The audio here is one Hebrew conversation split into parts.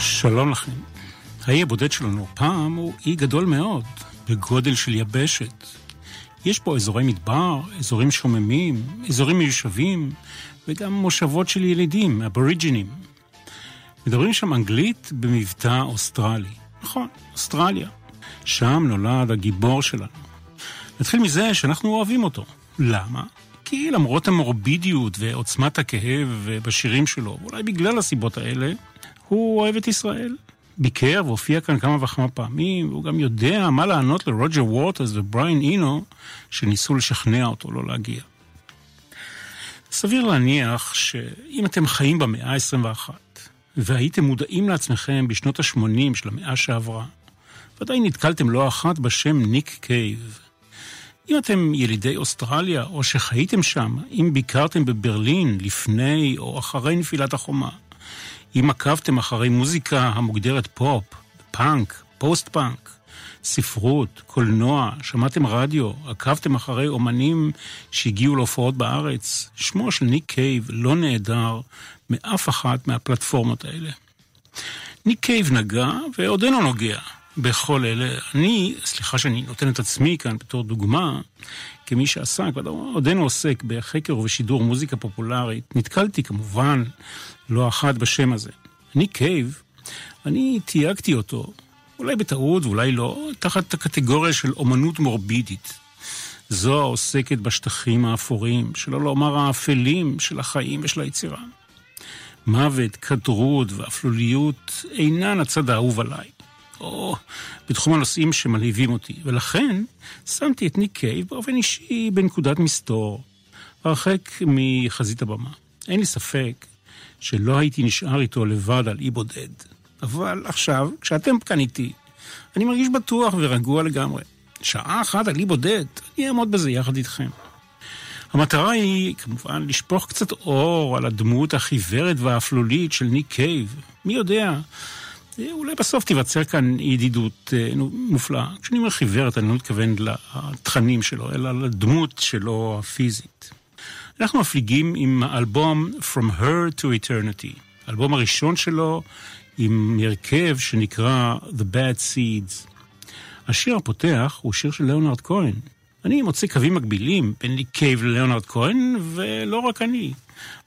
שלום לכם. האי הבודד שלנו פעם הוא אי גדול מאוד, בגודל של יבשת. יש פה אזורי מדבר, אזורים שוממים, אזורים מיושבים, וגם מושבות של ילידים, אבוריג'ינים. מדברים שם אנגלית במבטא אוסטרלי. נכון, אוסטרליה. שם נולד הגיבור שלנו. נתחיל מזה שאנחנו אוהבים אותו. למה? כי למרות המורבידיות ועוצמת הכאב בשירים שלו, אולי בגלל הסיבות האלה, הוא אוהב את ישראל. ביקר והופיע כאן כמה וכמה פעמים, והוא גם יודע מה לענות לרוג'ר ווטרס ובריין אינו, שניסו לשכנע אותו לא להגיע. סביר להניח שאם אתם חיים במאה ה-21, והייתם מודעים לעצמכם בשנות ה-80 של המאה שעברה, ודאי נתקלתם לא אחת בשם ניק קייב. אם אתם ילידי אוסטרליה, או שחייתם שם, אם ביקרתם בברלין לפני או אחרי נפילת החומה, אם עקבתם אחרי מוזיקה המוגדרת פופ, פאנק, פוסט-פאנק, ספרות, קולנוע, שמעתם רדיו, עקבתם אחרי אומנים שהגיעו להופעות בארץ, שמו של ניק קייב לא נעדר מאף אחת מהפלטפורמות האלה. ניק קייב נגע ועודנו נוגע בכל אלה. אני, סליחה שאני נותן את עצמי כאן בתור דוגמה, כמי שעסק, ועודנו עוסק בחקר ובשידור מוזיקה פופולרית, נתקלתי כמובן לא אחת בשם הזה. ניק קייב, אני תייגתי אותו, אולי בטעות ואולי לא, תחת הקטגוריה של אומנות מורבידית. זו העוסקת בשטחים האפורים, שלא לומר האפלים של החיים ושל היצירה. מוות, קדרות ואפלוליות אינן הצד האהוב עליי. או בתחום הנושאים שמלהיבים אותי, ולכן שמתי את ניק קייב באופן אישי בנקודת מסתור, הרחק מחזית הבמה. אין לי ספק שלא הייתי נשאר איתו לבד על אי בודד. אבל עכשיו, כשאתם כאן איתי, אני מרגיש בטוח ורגוע לגמרי. שעה אחת על אי בודד, אני אעמוד בזה יחד איתכם. המטרה היא כמובן לשפוך קצת אור על הדמות החיוורת והאפלולית של ניק קייב. מי יודע, אולי בסוף תיווצר כאן ידידות אה, מופלאה. כשאני אומר חיוורת, אני לא מתכוון לתכנים שלו, אלא לדמות שלו הפיזית. אנחנו מפליגים עם האלבום From Her to Eternity, האלבום הראשון שלו עם הרכב שנקרא The Bad Seeds. השיר הפותח הוא שיר של ליאונרד כהן. אני מוצא קווים מקבילים בין לי קייב לליאונרד כהן, ולא רק אני.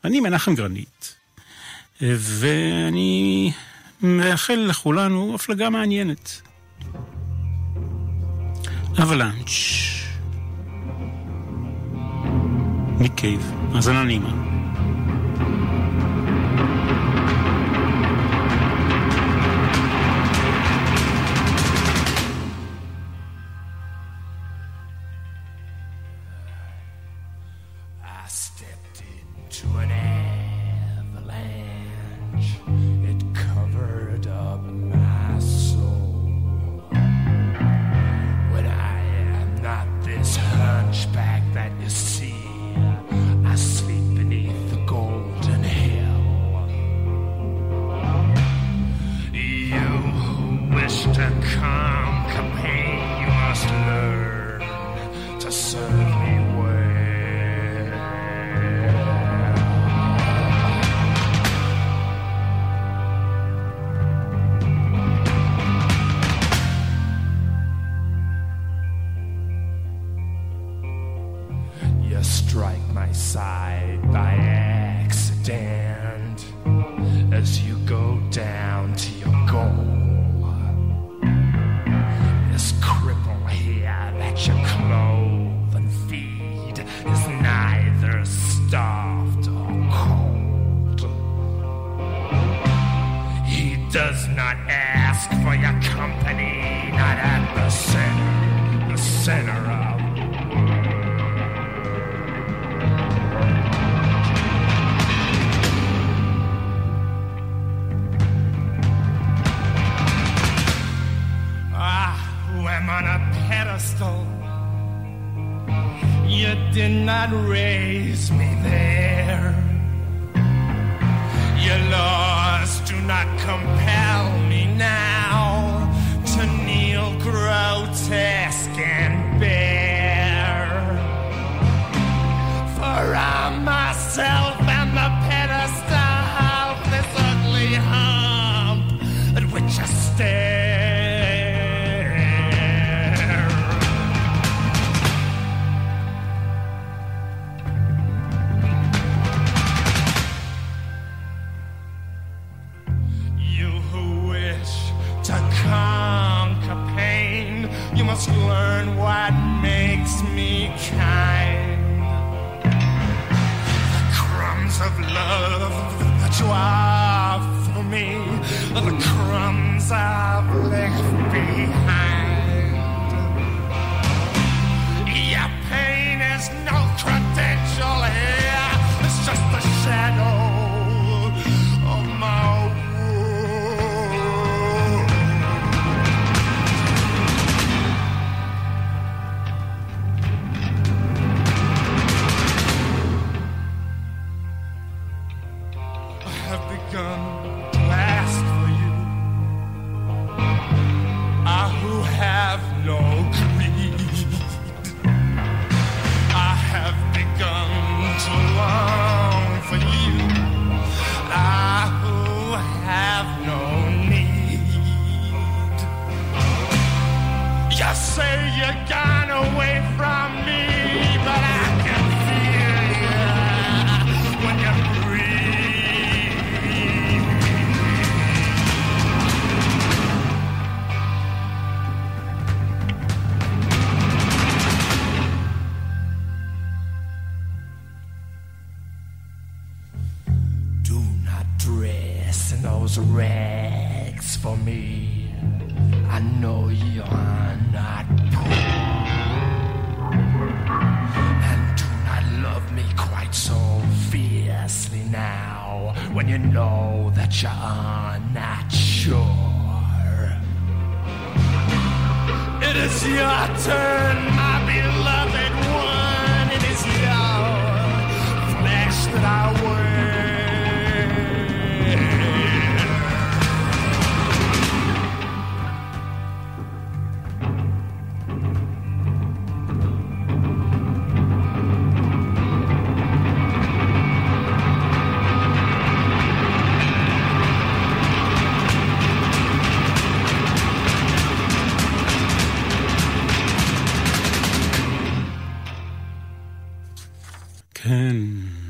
אני מנחם גרנית. ואני מאחל לכולנו הפלגה מעניינת. אבלנץ' ניק קייב, האזנה נעימה. strike my side by accident as you go down to your goal. This cripple here that you clothe and feed is neither starved or cold. He does not ask for your company, not at the center, the center pedestal. You did not raise me there. Your laws do not compel me now to kneel grotesque and bare. For I myself. inside.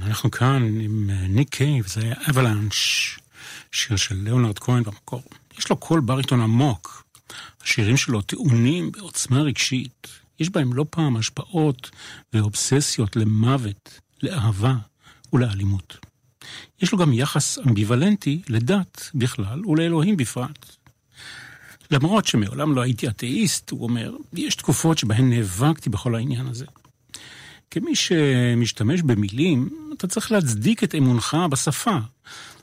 אנחנו כאן עם אה, ניק קייב, זה היה Avalanche, שיר של ליאונרד כהן במקור. יש לו קול בריטון עמוק. השירים שלו טעונים בעוצמה רגשית. יש בהם לא פעם השפעות ואובססיות למוות, לאהבה ולאלימות. יש לו גם יחס אמביוולנטי לדת בכלל ולאלוהים בפרט. למרות שמעולם לא הייתי אתאיסט, הוא אומר, יש תקופות שבהן נאבקתי בכל העניין הזה. כמי שמשתמש במילים, אתה צריך להצדיק את אמונך בשפה.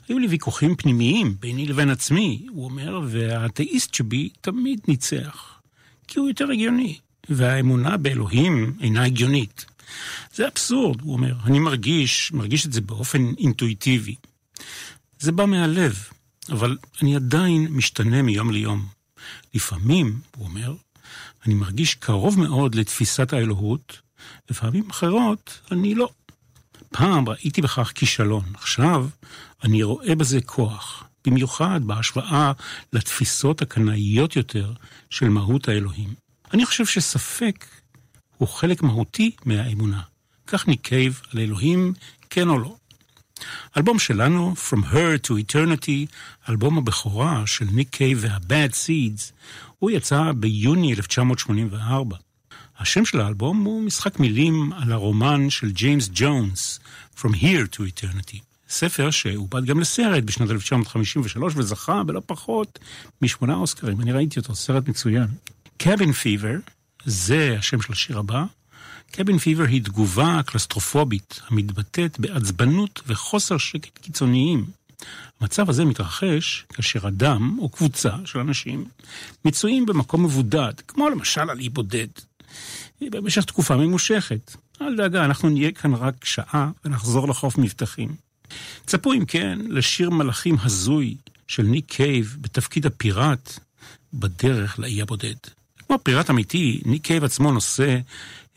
היו לי ויכוחים פנימיים ביני לבין עצמי, הוא אומר, והאתאיסט שבי תמיד ניצח. כי הוא יותר הגיוני, והאמונה באלוהים אינה הגיונית. זה אבסורד, הוא אומר, אני מרגיש, מרגיש את זה באופן אינטואיטיבי. זה בא מהלב, אבל אני עדיין משתנה מיום ליום. לפעמים, הוא אומר, אני מרגיש קרוב מאוד לתפיסת האלוהות, ופעמים אחרות אני לא. פעם ראיתי בכך כישלון, עכשיו אני רואה בזה כוח, במיוחד בהשוואה לתפיסות הקנאיות יותר של מהות האלוהים. אני חושב שספק הוא חלק מהותי מהאמונה. כך ניקייב על אלוהים, כן או לא. אלבום שלנו, From Her to Eternity, אלבום הבכורה של ניק קייב וה-Bad Seeds, הוא יצא ביוני 1984. השם של האלבום הוא משחק מילים על הרומן של ג'יימס ג'ונס, From Here to Eternity. ספר שעובד גם לסרט בשנת 1953 וזכה בלא פחות משמונה אוסקרים. אני ראיתי אותו, סרט מצוין. Cabin Fever, זה השם של השיר הבא. Cabin Fever היא תגובה קלסטרופובית המתבטאת בעצבנות וחוסר שקט קיצוניים. המצב הזה מתרחש כאשר אדם או קבוצה של אנשים מצויים במקום מבודד, כמו למשל על אי בודד, במשך תקופה ממושכת. אל דאגה, אנחנו נהיה כאן רק שעה ונחזור לחוף מבטחים. צפו אם כן לשיר מלחים הזוי של ניק קייב בתפקיד הפיראט בדרך לאי הבודד. כמו פיראט אמיתי, ניק קייב עצמו נושא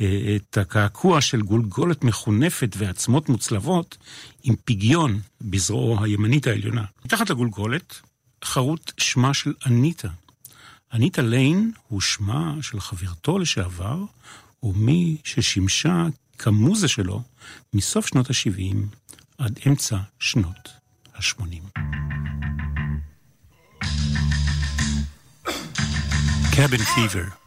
אה, את הקעקוע של גולגולת מכונפת ועצמות מוצלבות עם פגיון בזרועו הימנית העליונה. מתחת לגולגולת חרוט שמה של אניטה. אניטה ליין הוא שמה של חברתו לשעבר, ומי ששימשה כמוזה שלו מסוף שנות ה-70 עד אמצע שנות ה-80. Cabin Fever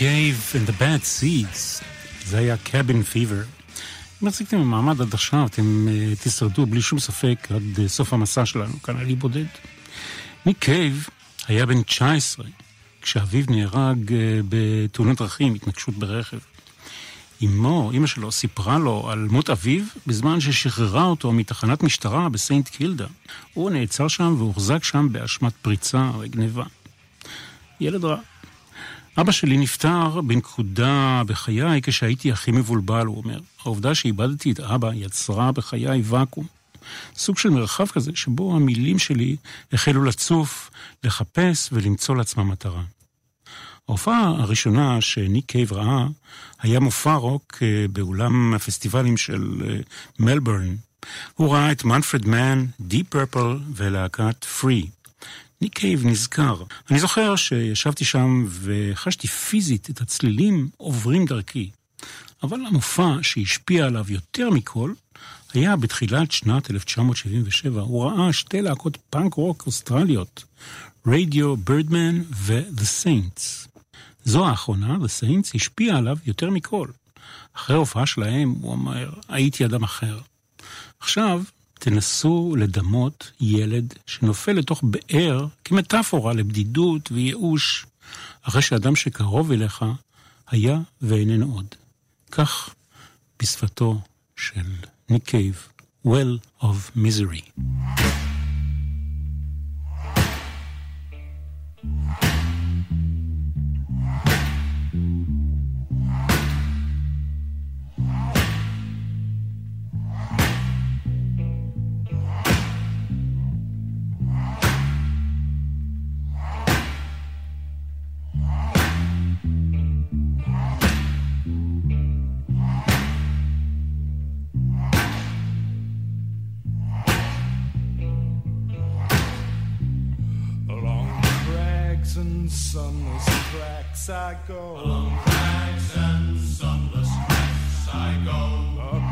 Cave and the Bad Seeds, זה היה Cabin Fever. אם החזיקתם במעמד עד עכשיו, אתם אה, תשרדו בלי שום ספק עד אה, סוף המסע שלנו, כאן על אי בודד. ניק קייב היה בן 19 כשאביו נהרג אה, בתאונת דרכים, התנגשות ברכב. אמו, אימא שלו, סיפרה לו על מות אביו בזמן ששחררה אותו מתחנת משטרה בסיינט קילדה. הוא נעצר שם והוחזק שם באשמת פריצה וגניבה. ילד רע. אבא שלי נפטר בנקודה בחיי כשהייתי הכי מבולבל, הוא אומר. העובדה שאיבדתי את אבא יצרה בחיי ואקום. סוג של מרחב כזה שבו המילים שלי החלו לצוף, לחפש ולמצוא לעצמם מטרה. ההופעה הראשונה שניק קייב ראה היה מופע רוק אה, באולם הפסטיבלים של אה, מלבורן. הוא ראה את מנפרד מן, Deep Purple ולהקת Free. ניק קייב נזכר. אני זוכר שישבתי שם וחשתי פיזית את הצלילים עוברים דרכי. אבל המופע שהשפיע עליו יותר מכל היה בתחילת שנת 1977. הוא ראה שתי להקות פאנק רוק אוסטרליות, Radio Birdman ו-The Saints. זו האחרונה, The Saints, השפיעה עליו יותר מכל. אחרי ההופעה שלהם, הוא אומר, הייתי אדם אחר. עכשיו, תנסו לדמות ילד שנופל לתוך באר כמטאפורה לבדידות וייאוש, אחרי שאדם שקרוב אליך היה ואיננו עוד. כך בשפתו של ניק קייב, Well of Misery. I go. Along crags and sunless cracks I go. Up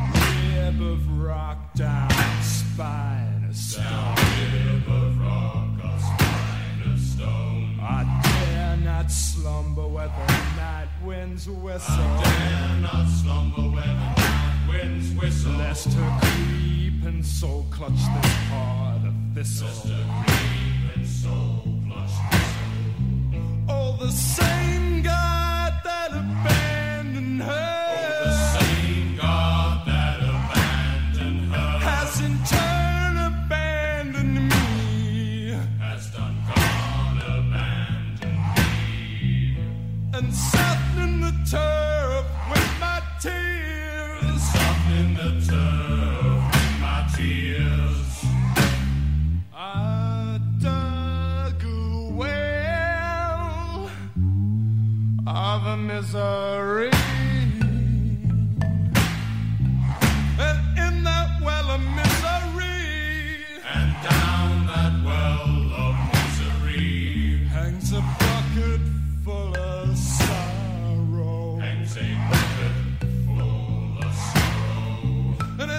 rib of rock down spine of stone. Down rib of rock, a spine of stone. I dare not slumber where the night winds whistle. I dare not slumber where the night winds whistle. Lest her creep and soul clutch this heart of thistle.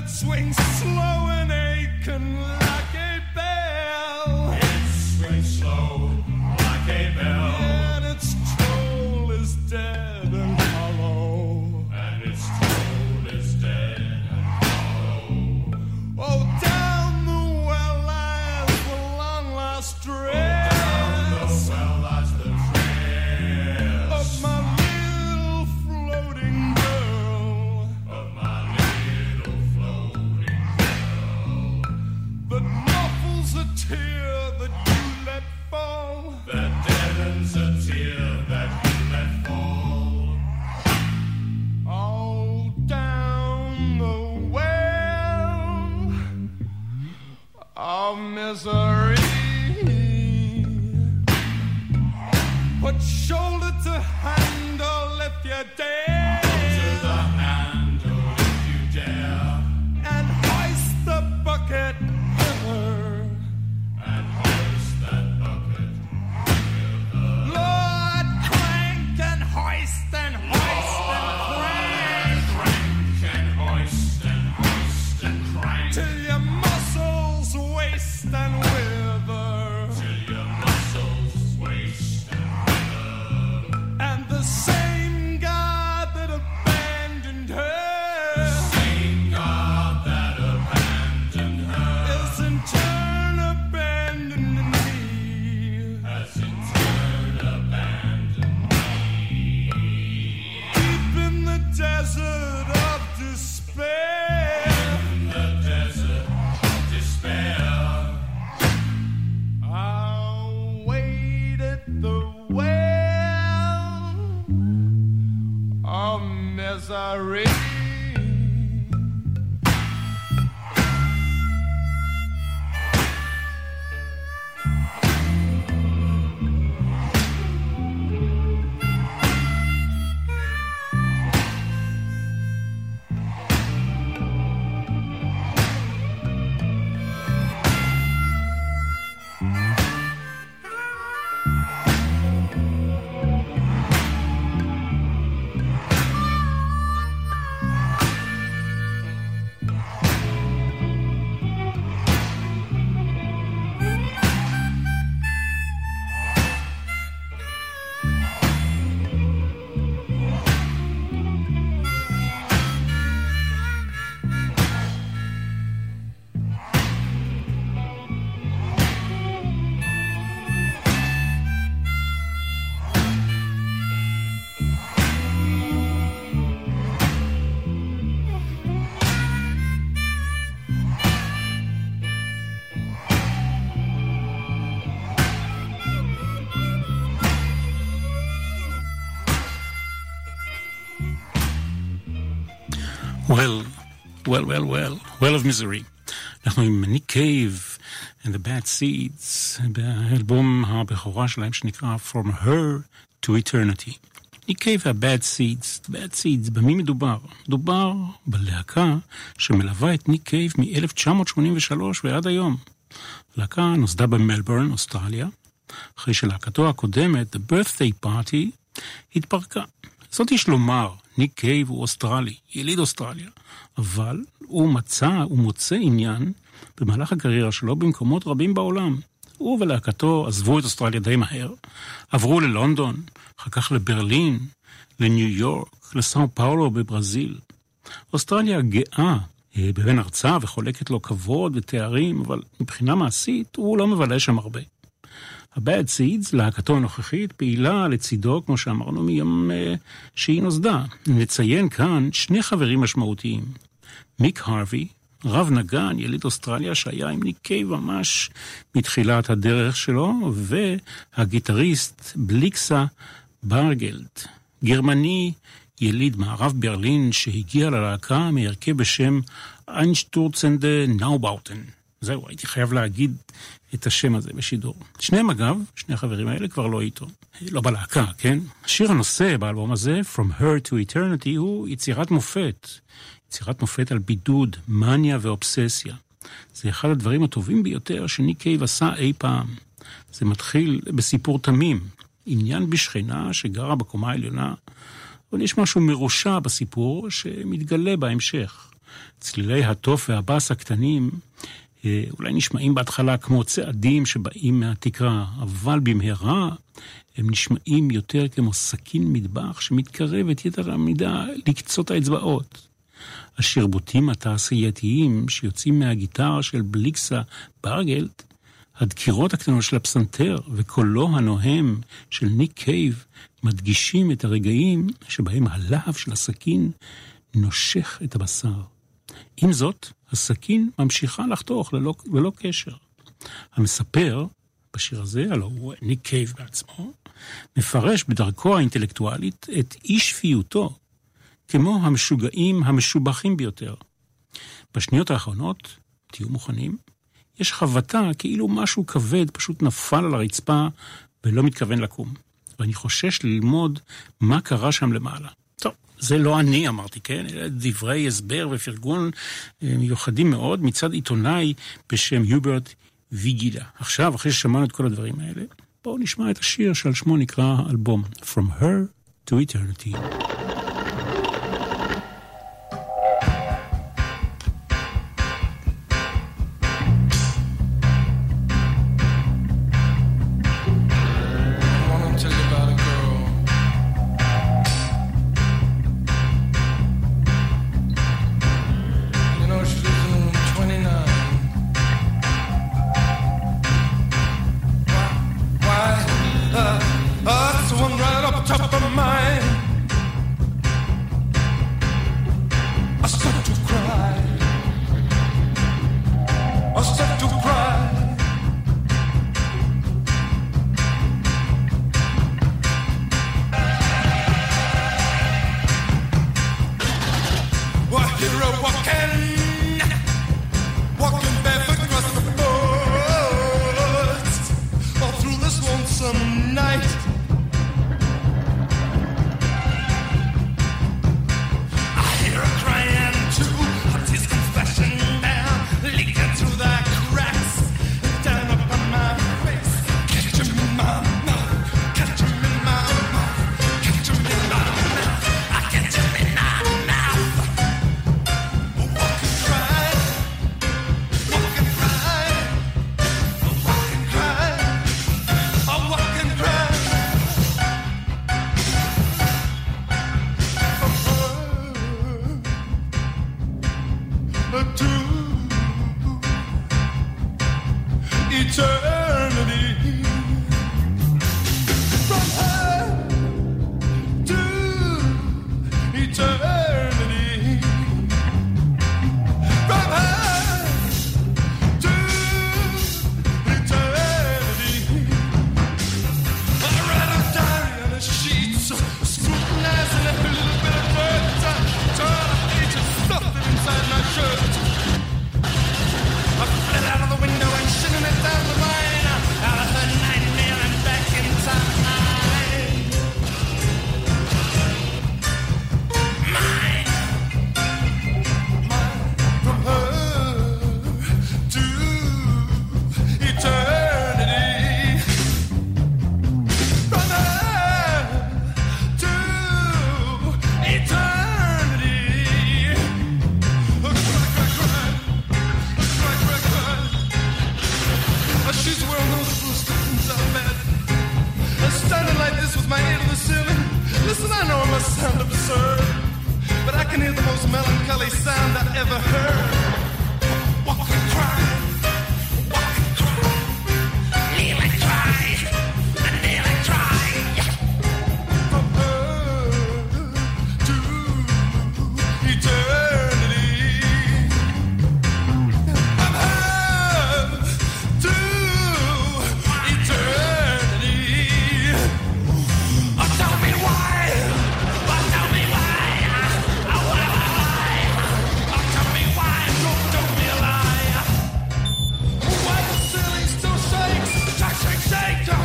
Swings slow and aching misery. Nazareth. Well, well, well, well of misery. אנחנו עם ניק קייב and the bad seeds, באלבום הבכורה שלהם שנקרא From Her to Eternity. ניק קייב וה-bad seeds, bad seeds, במי מדובר? מדובר בלהקה שמלווה את ניק קייב מ-1983 ועד היום. הלהקה נוסדה במלבורן, אוסטרליה, אחרי שלהקתו הקודמת, The Birthday Party, התפרקה. זאת יש לומר, ניק קייב הוא אוסטרלי, יליד אוסטרליה, אבל הוא מצא, הוא מוצא עניין במהלך הקריירה שלו במקומות רבים בעולם. הוא ולהקתו עזבו את אוסטרליה די מהר, עברו ללונדון, אחר כך לברלין, לניו יורק, לסאו פאולו בברזיל. אוסטרליה גאה אה, בבן ארצה וחולקת לו כבוד ותארים, אבל מבחינה מעשית הוא לא מבלה שם הרבה. ה-Bad Seeds, להקתו הנוכחית, פעילה לצידו, כמו שאמרנו, מיום אה, שהיא נוסדה. נציין כאן שני חברים משמעותיים. מיק הרווי, רב נגן, יליד אוסטרליה, שהיה עם ניק קייב ממש מתחילת הדרך שלו, והגיטריסט בליקסה ברגלד, גרמני, יליד מערב ברלין, שהגיע ללהקה מהרכב בשם Einstürzende Neubauten. זהו, הייתי חייב להגיד את השם הזה בשידור. שניהם אגב, שני החברים האלה כבר לא איתו. לא בלהקה, כן? שיר הנושא באלבום הזה, From Her to Eternity, הוא יצירת מופת. יצירת מופת על בידוד, מניה ואובססיה. זה אחד הדברים הטובים ביותר שניק קייב עשה אי פעם. זה מתחיל בסיפור תמים, עניין בשכנה שגרה בקומה העליונה, אבל יש משהו מרושע בסיפור שמתגלה בהמשך. צלילי התוף והבאס הקטנים אולי נשמעים בהתחלה כמו צעדים שבאים מהתקרה, אבל במהרה הם נשמעים יותר כמו סכין מטבח שמתקרבת יתר המידה לקצות האצבעות. השרבוטים התעשייתיים שיוצאים מהגיטרה של בליקסה ברגלט, הדקירות הקטנות של הפסנתר וקולו הנוהם של ניק קייב מדגישים את הרגעים שבהם הלהב של הסכין נושך את הבשר. עם זאת, הסכין ממשיכה לחתוך ללא, ללא קשר. המספר בשיר הזה, הלוא הוא ניק קייב בעצמו, מפרש בדרכו האינטלקטואלית את אי שפיותו כמו המשוגעים המשובחים ביותר. בשניות האחרונות, תהיו מוכנים, יש חבטה כאילו משהו כבד פשוט נפל על הרצפה ולא מתכוון לקום. ואני חושש ללמוד מה קרה שם למעלה. זה לא אני אמרתי, כן? אלה דברי הסבר ופרגון אה, מיוחדים מאוד מצד עיתונאי בשם יוברט ויגילה. עכשיו, אחרי ששמענו את כל הדברים האלה, בואו נשמע את השיר שעל שמו נקרא אלבום From Her to Eternity. shake, shake, shake.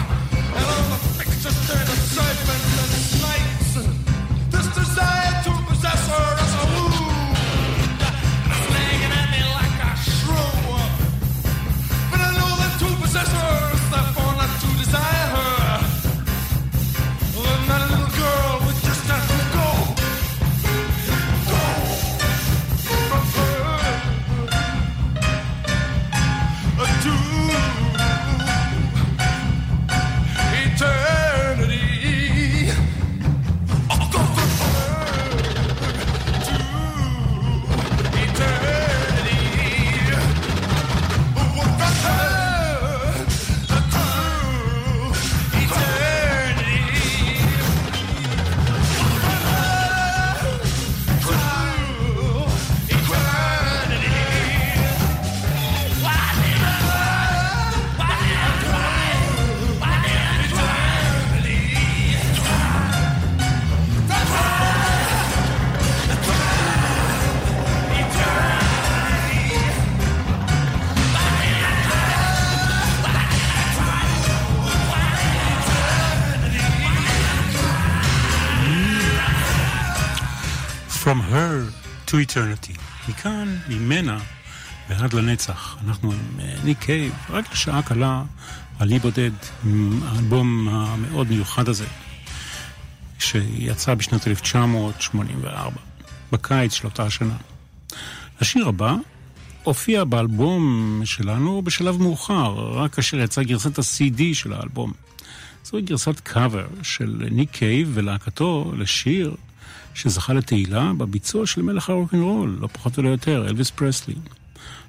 To eternity. מכאן, ממנה, ועד לנצח. אנחנו עם אה, ניק קייב, רק לשעה קלה, על אי בודד, עם האלבום המאוד מיוחד הזה, שיצא בשנת 1984, בקיץ של אותה השנה. השיר הבא הופיע באלבום שלנו בשלב מאוחר, רק כאשר יצאה גרסת ה-CD של האלבום. זוהי גרסת קאבר של ניק קייב ולהקתו לשיר שזכה לתהילה בביצוע של מלך הרוקנרול, לא פחות ולא יותר, אלוויס פרסלי.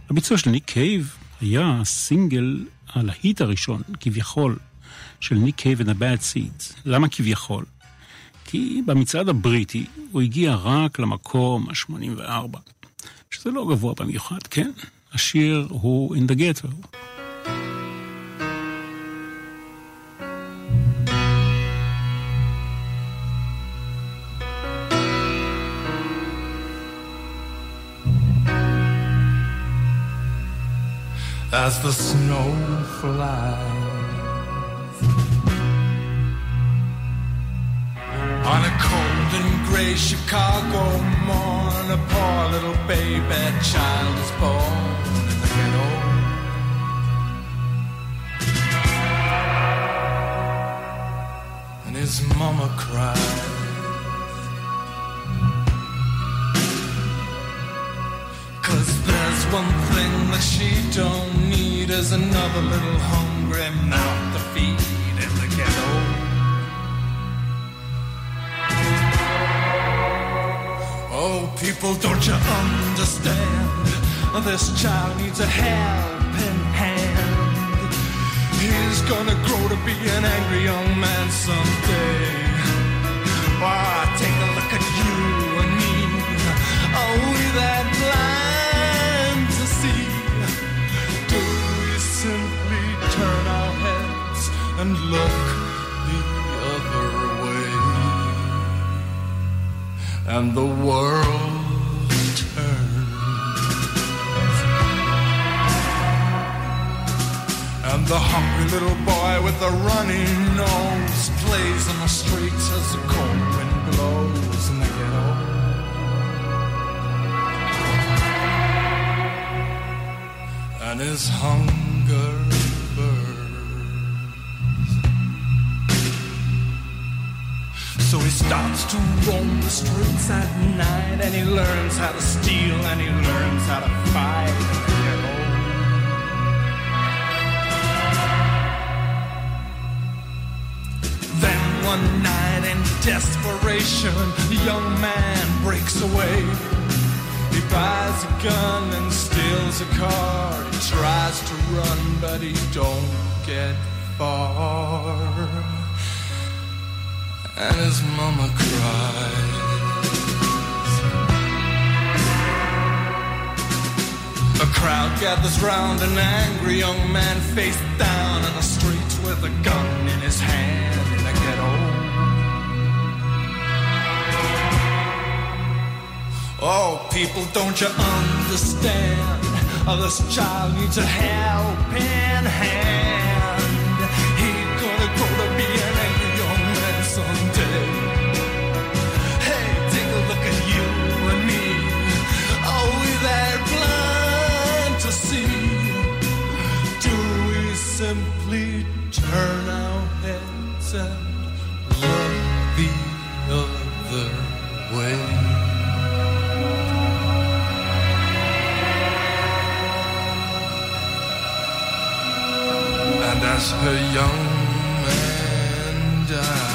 הביצוע של ניק קייב היה סינגל הלהיט הראשון, כביכול, של ניק קייב and the Bad Seeds. למה כביכול? כי במצעד הבריטי הוא הגיע רק למקום ה-84, שזה לא גבוה במיוחד, כן? השיר הוא In the Ghetto. As the snow flies. On a cold and gray Chicago morn, a poor little baby child is born. And his mama cries. One thing that she don't need is another little hungry mouth to feed in the ghetto. Oh, people, don't you understand? This child needs a helping hand. He's gonna grow to be an angry young man someday. Why, take a look at you and me. Are we that and look the other way? And the world turns. And the hungry little boy with the runny nose plays on the streets as the cold wind blows roam the streets at night and he learns how to steal and he learns how to fight. Then one night in desperation, the young man breaks away. He buys a gun and steals a car. He tries to run, but he don't get far. And his mama cries. A crowd gathers round an angry young man face down in the streets with a gun in his hand in the ghetto. Oh, people, don't you understand? Oh, this child needs a helping hand. Simply turn our heads and look the other way? And as her young man died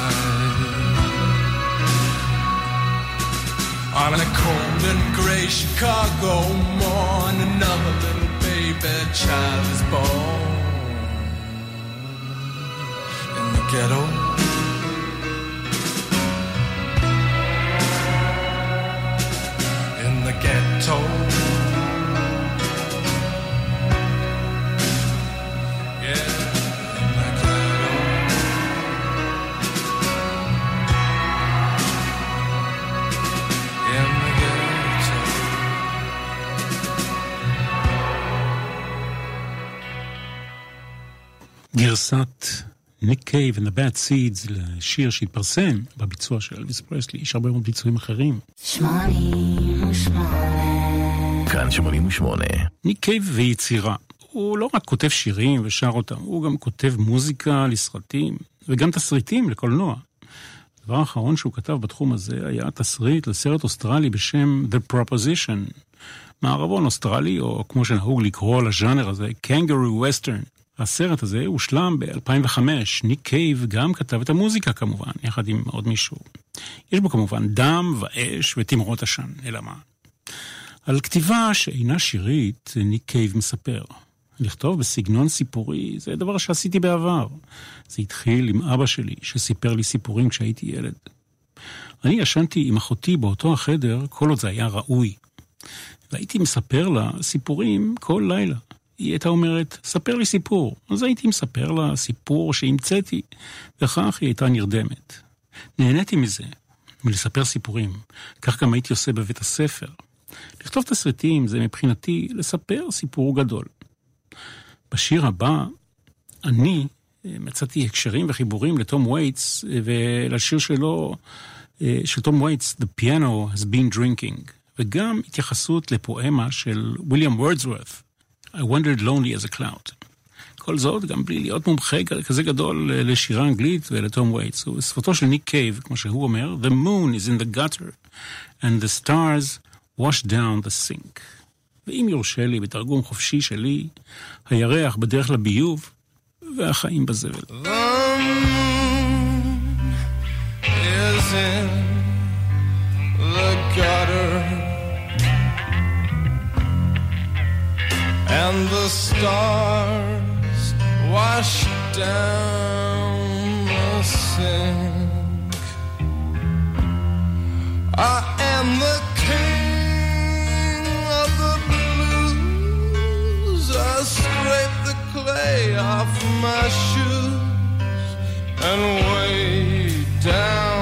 on a cold and gray Chicago morn, another little baby child is born ghetto. ניק קייב and the Bad Seeds לשיר שהתפרסם בביצוע של אלוויס פרסלי, יש הרבה מאוד ביצועים אחרים. כאן 88. ניק קייב ויצירה. הוא לא רק כותב שירים ושר אותם, הוא גם כותב מוזיקה לסרטים, וגם תסריטים לקולנוע. הדבר האחרון שהוא כתב בתחום הזה היה תסריט לסרט אוסטרלי בשם The Proposition. מערבון אוסטרלי, או כמו שנהוג לקרוא לז'אנר הזה, Kangaroo Western. הסרט הזה הושלם ב-2005, ניק קייב גם כתב את המוזיקה כמובן, יחד עם עוד מישהו. יש בו כמובן דם ואש ותמרות עשן, אלא מה? על כתיבה שאינה שירית, ניק קייב מספר. לכתוב בסגנון סיפורי זה דבר שעשיתי בעבר. זה התחיל עם אבא שלי, שסיפר לי סיפורים כשהייתי ילד. אני ישנתי עם אחותי באותו החדר כל עוד זה היה ראוי. והייתי מספר לה סיפורים כל לילה. היא הייתה אומרת, ספר לי סיפור. אז הייתי מספר לה סיפור שהמצאתי, וכך היא הייתה נרדמת. נהניתי מזה, מלספר סיפורים. כך גם הייתי עושה בבית הספר. לכתוב תסריטים זה מבחינתי לספר סיפור גדול. בשיר הבא, אני אה, מצאתי הקשרים וחיבורים לתום וייטס ולשיר שלו, אה, של תום וייטס, The Piano has been drinking, וגם התייחסות לפואמה של ויליאם וורדסוורת', I wandered lonely as a cloud. כל זאת, גם בלי להיות מומחה כזה גדול אה, לשירה אנגלית ולתום וייטס. ובשפתו של ניק קייב, כמו שהוא אומר, The moon is in the gutter, and the stars wash down the sink. ואם יורשה לי, בתרגום חופשי שלי, הירח בדרך לביוב והחיים בזבל. The moon is in and the stars wash down the sink. I am the king of the blues. I scrape the clay off my shoes and way down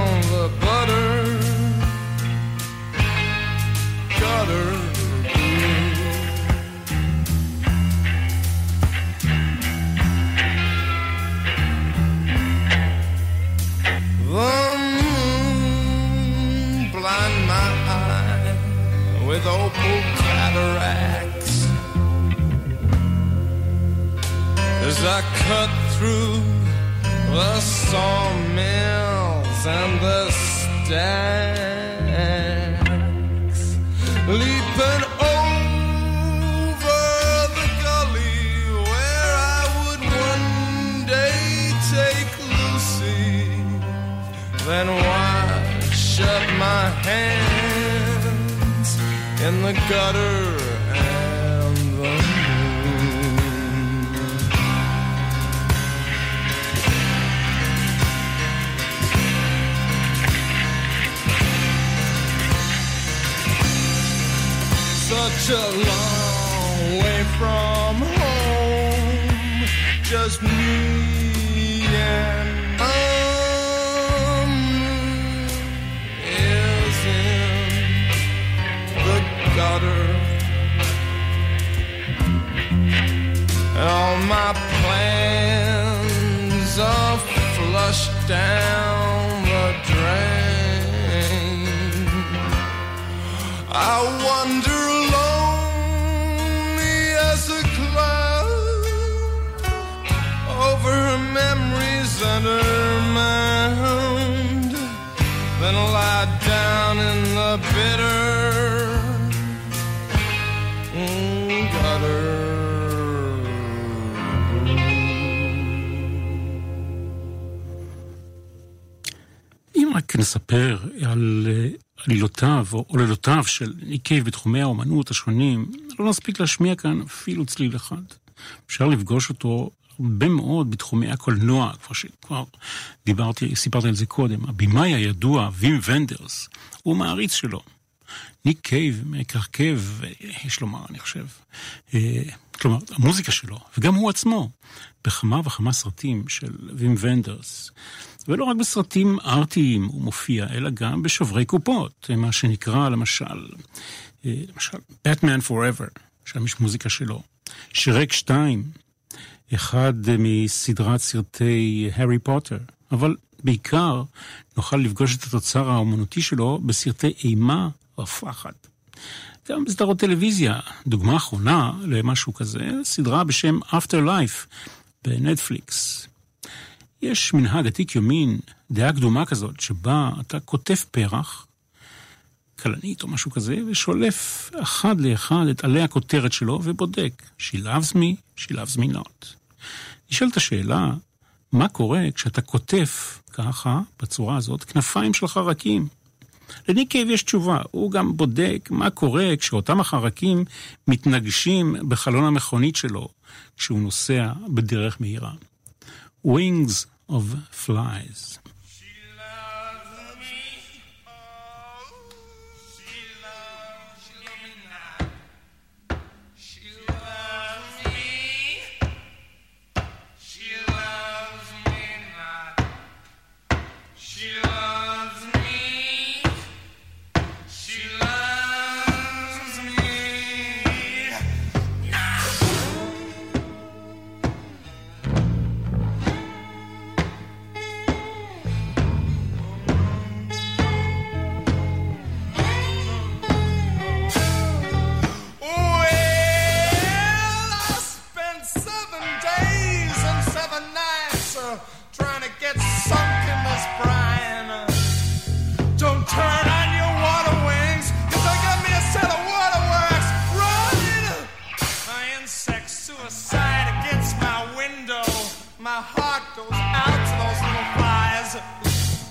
with opal cataracts as I cut through the sawmills and the stacks, leaping over the gully where I would one day take Lucy. Then wash up my hands in the gutter and the moon. Such a long way from home, just my plans are flushed down the drain. I wander lonely as a cloud over memories and her mound. Then lie down in the bitter נספר על אה, עלילותיו או עוללותיו של ניק קייב בתחומי האומנות השונים, לא נספיק להשמיע כאן אפילו צליל אחד. אפשר לפגוש אותו הרבה מאוד בתחומי הקולנוע, כבר שכבר דיברתי, סיפרתי על זה קודם. הבמאי הידוע, וים ונדרס, הוא מעריץ שלו. ניק קייב מככב, יש לומר, אני חושב, אה, כלומר, המוזיקה שלו, וגם הוא עצמו, בכמה וכמה סרטים של וים ונדרס. ולא רק בסרטים ארטיים הוא מופיע, אלא גם בשוברי קופות, מה שנקרא למשל, אה, למשל, Batman Forever, שם יש מוזיקה שלו, שרק 2, אחד מסדרת סרטי הארי פוטר, אבל בעיקר נוכל לפגוש את התוצר האומנותי שלו בסרטי אימה ופחד. גם בסדרות טלוויזיה, דוגמה אחרונה למשהו כזה, סדרה בשם Afterlife בנטפליקס. יש מנהג עתיק יומין, דעה קדומה כזאת, שבה אתה כותב פרח, כלנית או משהו כזה, ושולף אחד לאחד את עלי הכותרת שלו ובודק, She loves me, she loves me not. נשאלת השאלה, מה קורה כשאתה כותב ככה, בצורה הזאת, כנפיים של חרקים? לניק קייב יש תשובה, הוא גם בודק מה קורה כשאותם החרקים מתנגשים בחלון המכונית שלו כשהוא נוסע בדרך מהירה. Wings of Flies.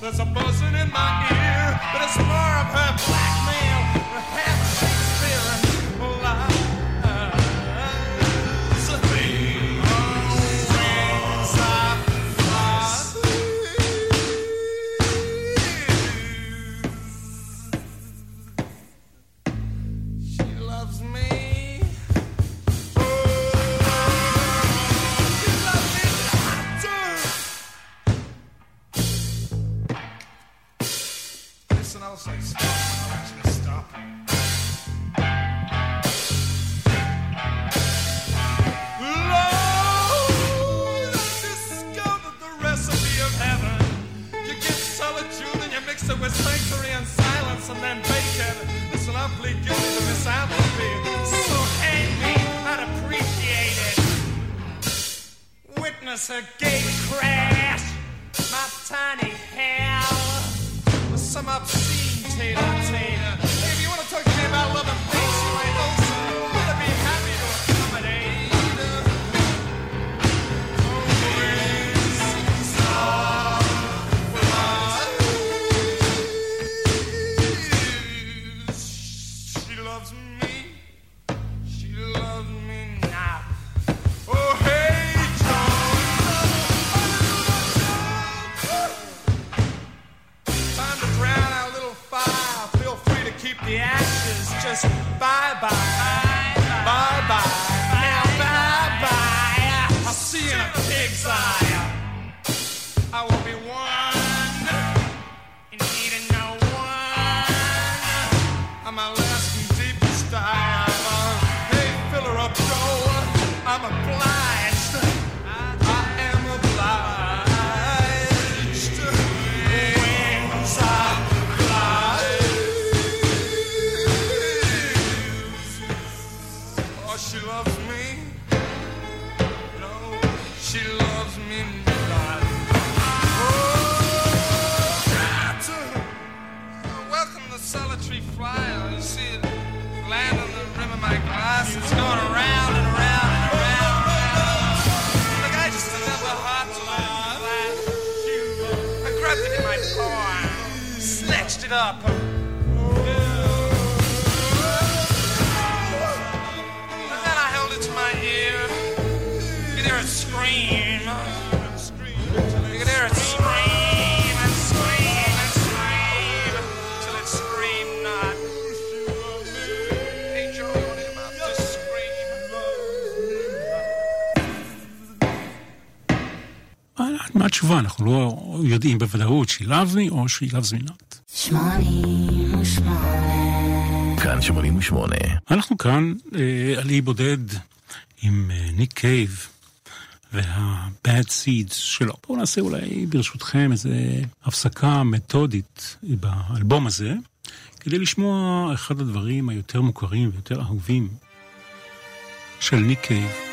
There's a buzzing in my ear, but it's You see it land on the rim of my glass. It's going around and around and around. Look, I just heart to my glass. I grabbed it in my snatched it up. מה התשובה? אנחנו לא יודעים בוודאות שהיא me או שהיא לאו זמינות. שמונים ושמונה. כאן 88. אנחנו כאן אה, על אי בודד עם אה, ניק קייב. וה-Bad Seeds שלו. בואו נעשה אולי ברשותכם איזו הפסקה מתודית באלבום הזה, כדי לשמוע אחד הדברים היותר מוכרים ויותר אהובים של ניק קייב.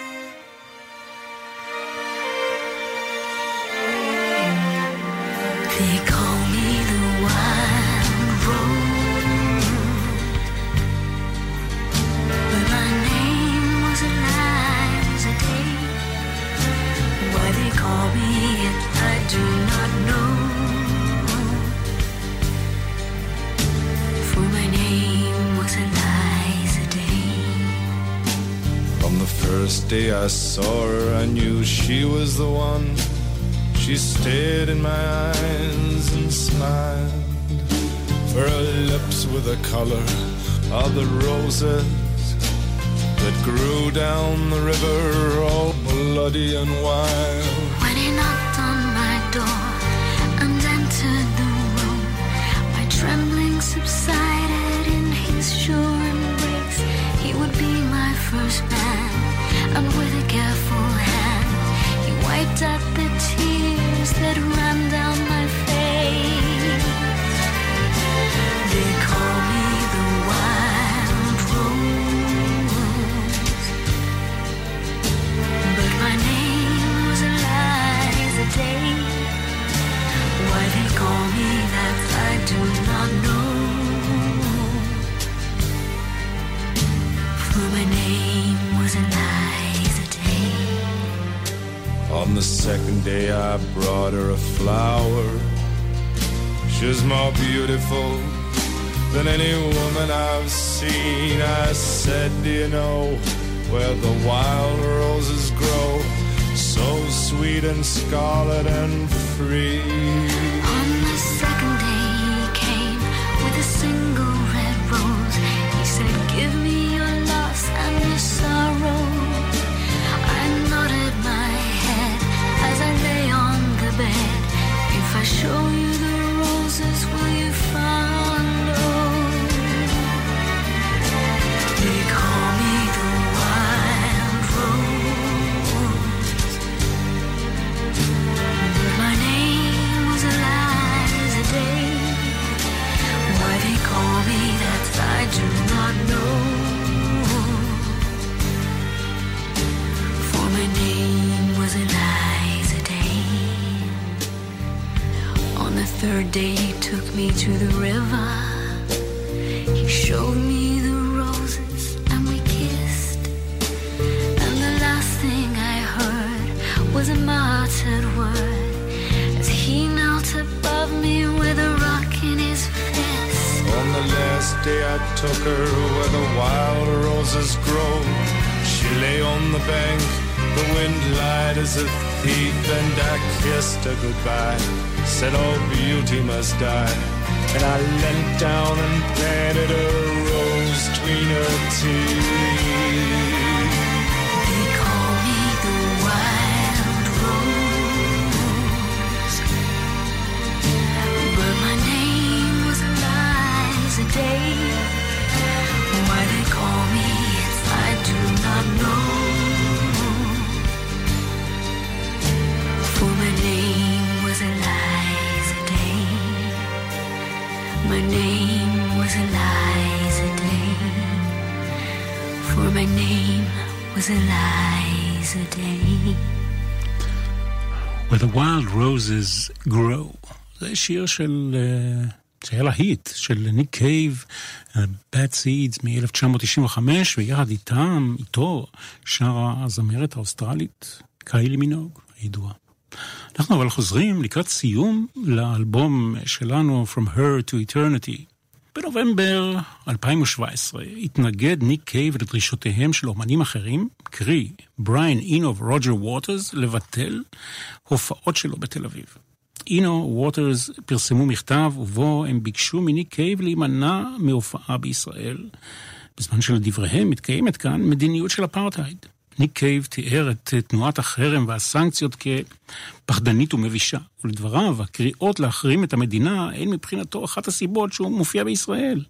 First day I saw her, I knew she was the one. She stared in my eyes and smiled. For her lips were the color of the roses that grew down the river, all bloody and wild. Was a muttered word as he knelt above me with a rock in his fist. On the last day, I took her where the wild roses grow. She lay on the bank, the wind lied as a thief, and I kissed her goodbye. Said all beauty must die. And I leant down and planted a rose between her teeth. Why they call me it, I do not know. For my name was Eliza Day. My name was Eliza Day. For my name was Eliza Day. Where the Wild Roses Grow. זה שיר של... אה, שהיה להיט, של ניק קייב, אה, Bad Seeds מ-1995, ויחד איתם, איתו, שרה הזמרת האוסטרלית קיילי מינוג, הידועה. אנחנו אבל חוזרים לקראת סיום לאלבום שלנו From Her to Eternity. בנובמבר 2017 התנגד ניק קייב לדרישותיהם של אומנים אחרים, קרי בריין אינו ורוג'ר ווטרס, לבטל הופעות שלו בתל אביב. אינו ווטרס פרסמו מכתב ובו הם ביקשו מניק קייב להימנע מהופעה בישראל, בזמן שלדבריהם מתקיימת כאן מדיניות של אפרטהייד. ניק קייב תיאר את תנועת החרם והסנקציות כפחדנית ומבישה, ולדבריו, הקריאות להחרים את המדינה הן מבחינתו אחת הסיבות שהוא מופיע בישראל.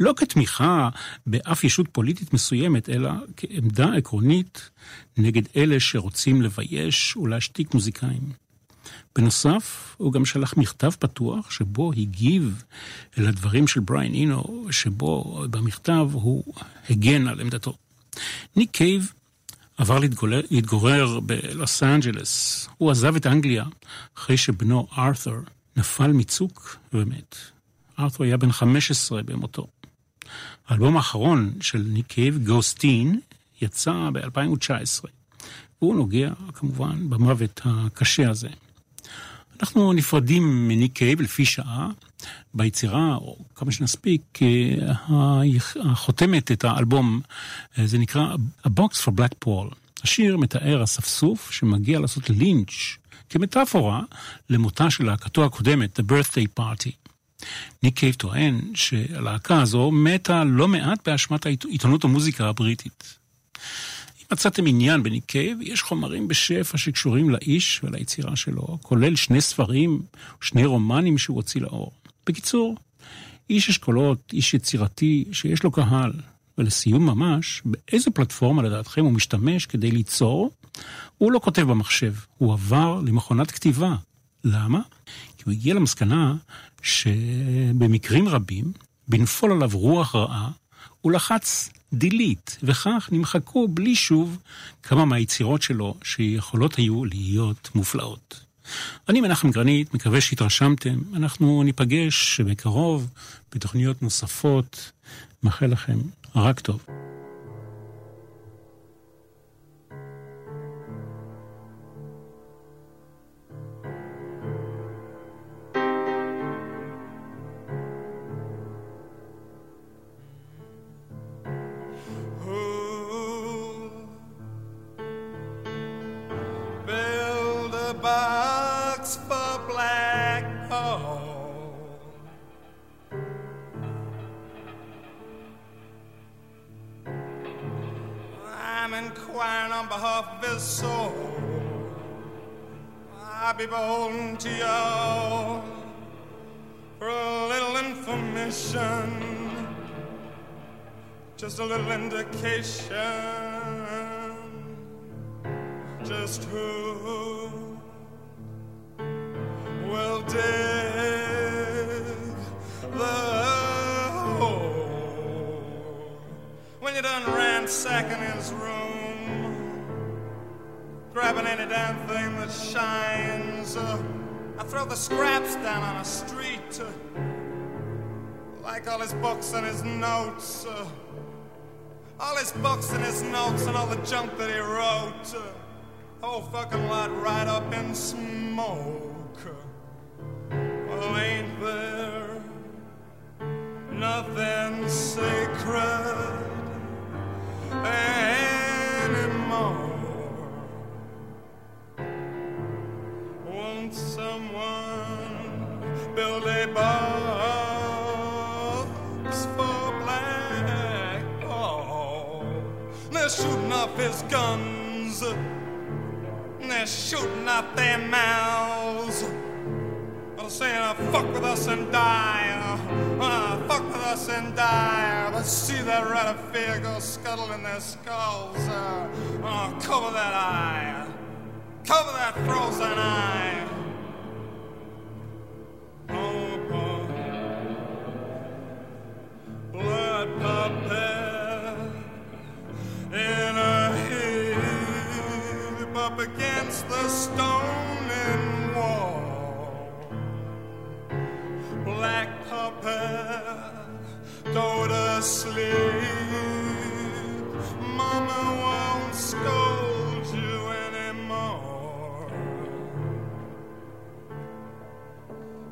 לא כתמיכה באף ישות פוליטית מסוימת, אלא כעמדה עקרונית נגד אלה שרוצים לבייש ולהשתיק מוזיקאים. בנוסף, הוא גם שלח מכתב פתוח שבו הגיב אל הדברים של בריין אינו, שבו במכתב הוא הגן על עמדתו. ניק קייב עבר להתגורר, להתגורר בלוס אנג'לס. הוא עזב את אנגליה אחרי שבנו ארת'ר נפל מצוק ומת. ארת'ר היה בן 15 במותו. האלבום האחרון של ניק קייב, Ghosteen, יצא ב-2019. והוא נוגע כמובן במוות הקשה הזה. אנחנו נפרדים מניק קייב לפי שעה. ביצירה, או כמה שנספיק, החותמת את האלבום, זה נקרא A Box for Black Paul. השיר מתאר אספסוף שמגיע לעשות לינץ' כמטאפורה למותה של להקתו הקודמת, The Birthday Party. ניק קייב טוען שהלהקה הזו מתה לא מעט באשמת עיתונות המוזיקה הבריטית. אם מצאתם עניין בניק קייב, יש חומרים בשפע שקשורים לאיש וליצירה שלו, כולל שני ספרים ושני רומנים שהוא הוציא לאור. בקיצור, איש אשכולות, איש יצירתי, שיש לו קהל. ולסיום ממש, באיזה פלטפורמה לדעתכם הוא משתמש כדי ליצור? הוא לא כותב במחשב, הוא עבר למכונת כתיבה. למה? כי הוא הגיע למסקנה שבמקרים רבים, בנפול עליו רוח רעה, הוא לחץ delete, וכך נמחקו בלי שוב כמה מהיצירות שלו שיכולות היו להיות מופלאות. אני מנחם גרנית, מקווה שהתרשמתם. אנחנו ניפגש בקרוב בתוכניות נוספות. מאחל לכם רק טוב. Beholden to you for a little information, just a little indication just who will dig the hole. When you're done ransacking his room, any damn thing that shines. Uh, I throw the scraps down on a street, uh, like all his books and his notes. Uh, all his books and his notes and all the junk that he wrote. Uh, whole fucking lot right up in smoke. Oh, ain't there nothing sacred guns. And they're shooting out their mouths. They're saying, uh, fuck with us and die. Uh, fuck with us and die. But see that red of fear go scuttling their skulls. Uh, cover that eye. Cover that frozen eye. Against the stone wall. Black puppet, go to sleep. Mama won't scold you anymore.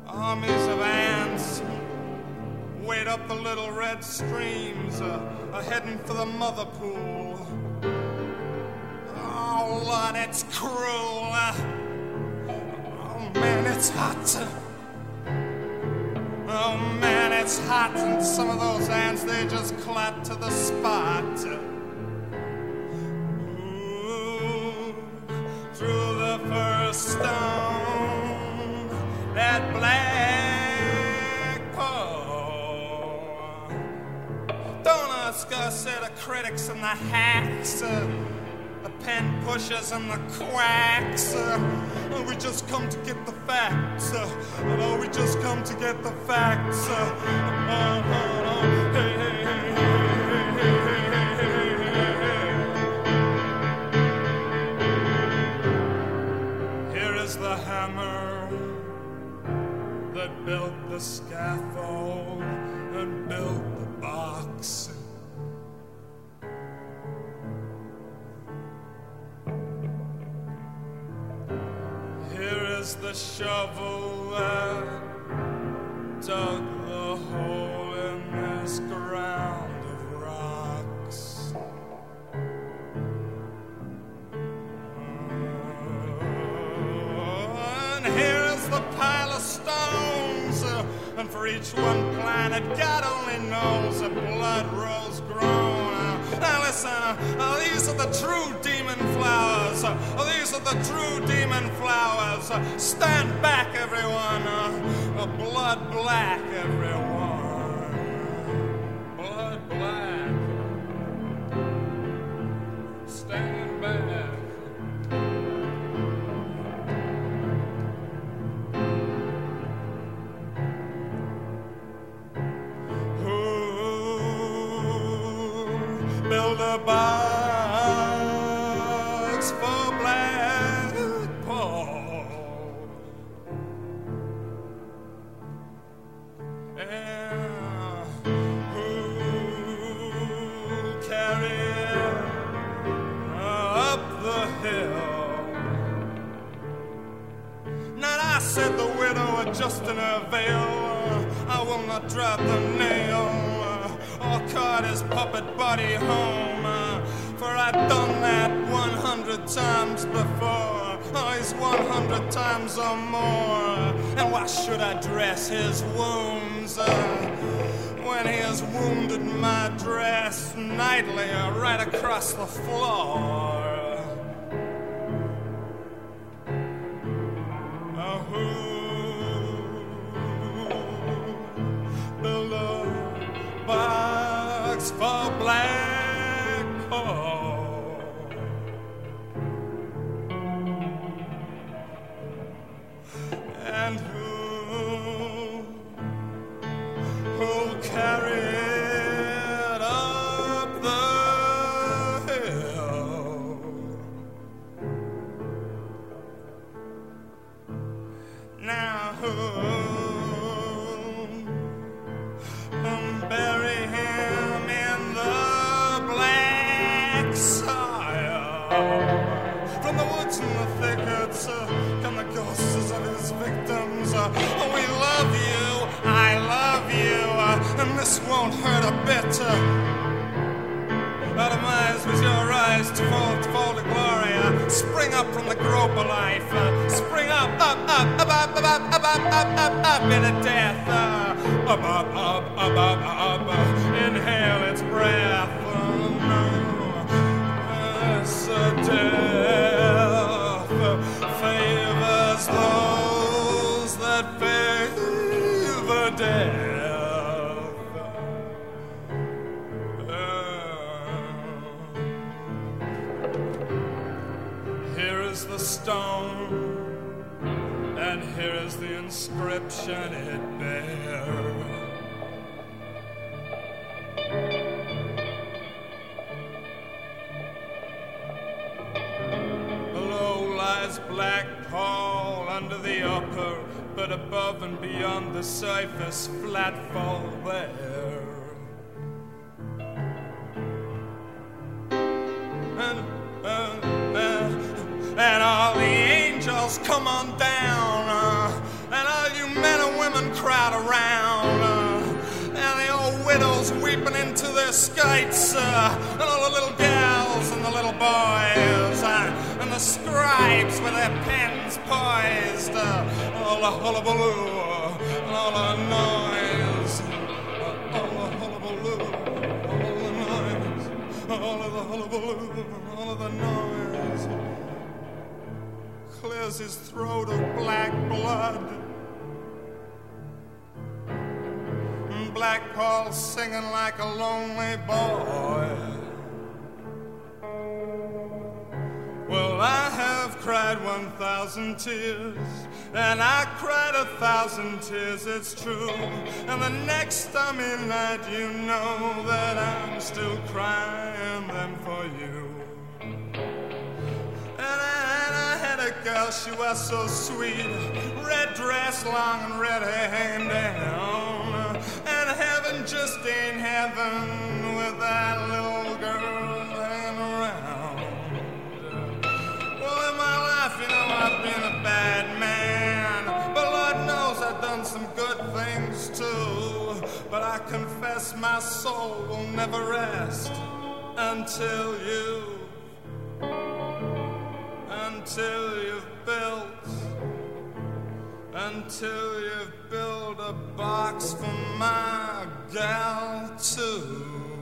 Armies of ants wait up the little red streams, uh, are heading for the mother pool. It's cruel. Oh, man, it's hot. Oh, man, it's hot. And some of those ants, they just clap to the spot. Ooh, threw the first stone. That black Paul. Don't ask us, the critics and the hacks, the pen pushers and the quacks. Uh, we just come to get the facts. Uh, we just come to get the facts. Uh, the hammer that built the scaffold and built the shovel that dug the hole in this ground of rocks. And here is the pile of stones, uh, and for each one planted, God only knows a blood rose grown. Uh, now listen, uh, these are the true demon flowers. Uh, these are the true demon flowers. Stand back, everyone. Uh, blood black, everyone. idly uh, right across the floor. With their pens poised, uh, all the hullabaloo, uh, all the noise, uh, all the hullabaloo, all the noise, all of the hullabaloo, all of the noise. clears his throat of black blood. Black Paul singing like a lonely boy. Well, I have cried 1,000 tears, and I cried a thousand tears, it's true. And the next stormy night, you know that I'm still crying them for you. And I, and I had a girl, she was so sweet, red dress, long and red hair down. And heaven just ain't heaven with that little But I confess my soul will never rest until you, until you've built, until you've built a box for my gal too.